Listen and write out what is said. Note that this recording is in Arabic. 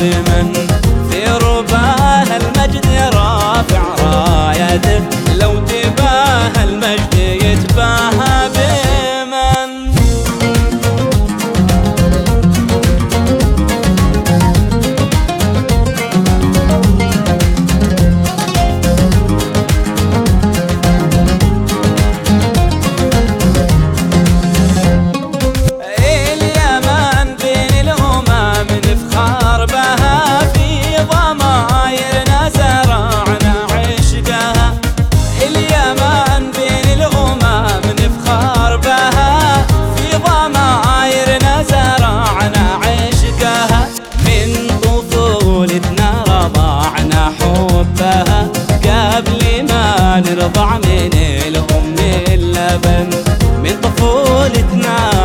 دايما رضعنا عشقها من طفولتنا رضعنا حبها. قبل ما نرضع من الأم اللبن. من طفولتنا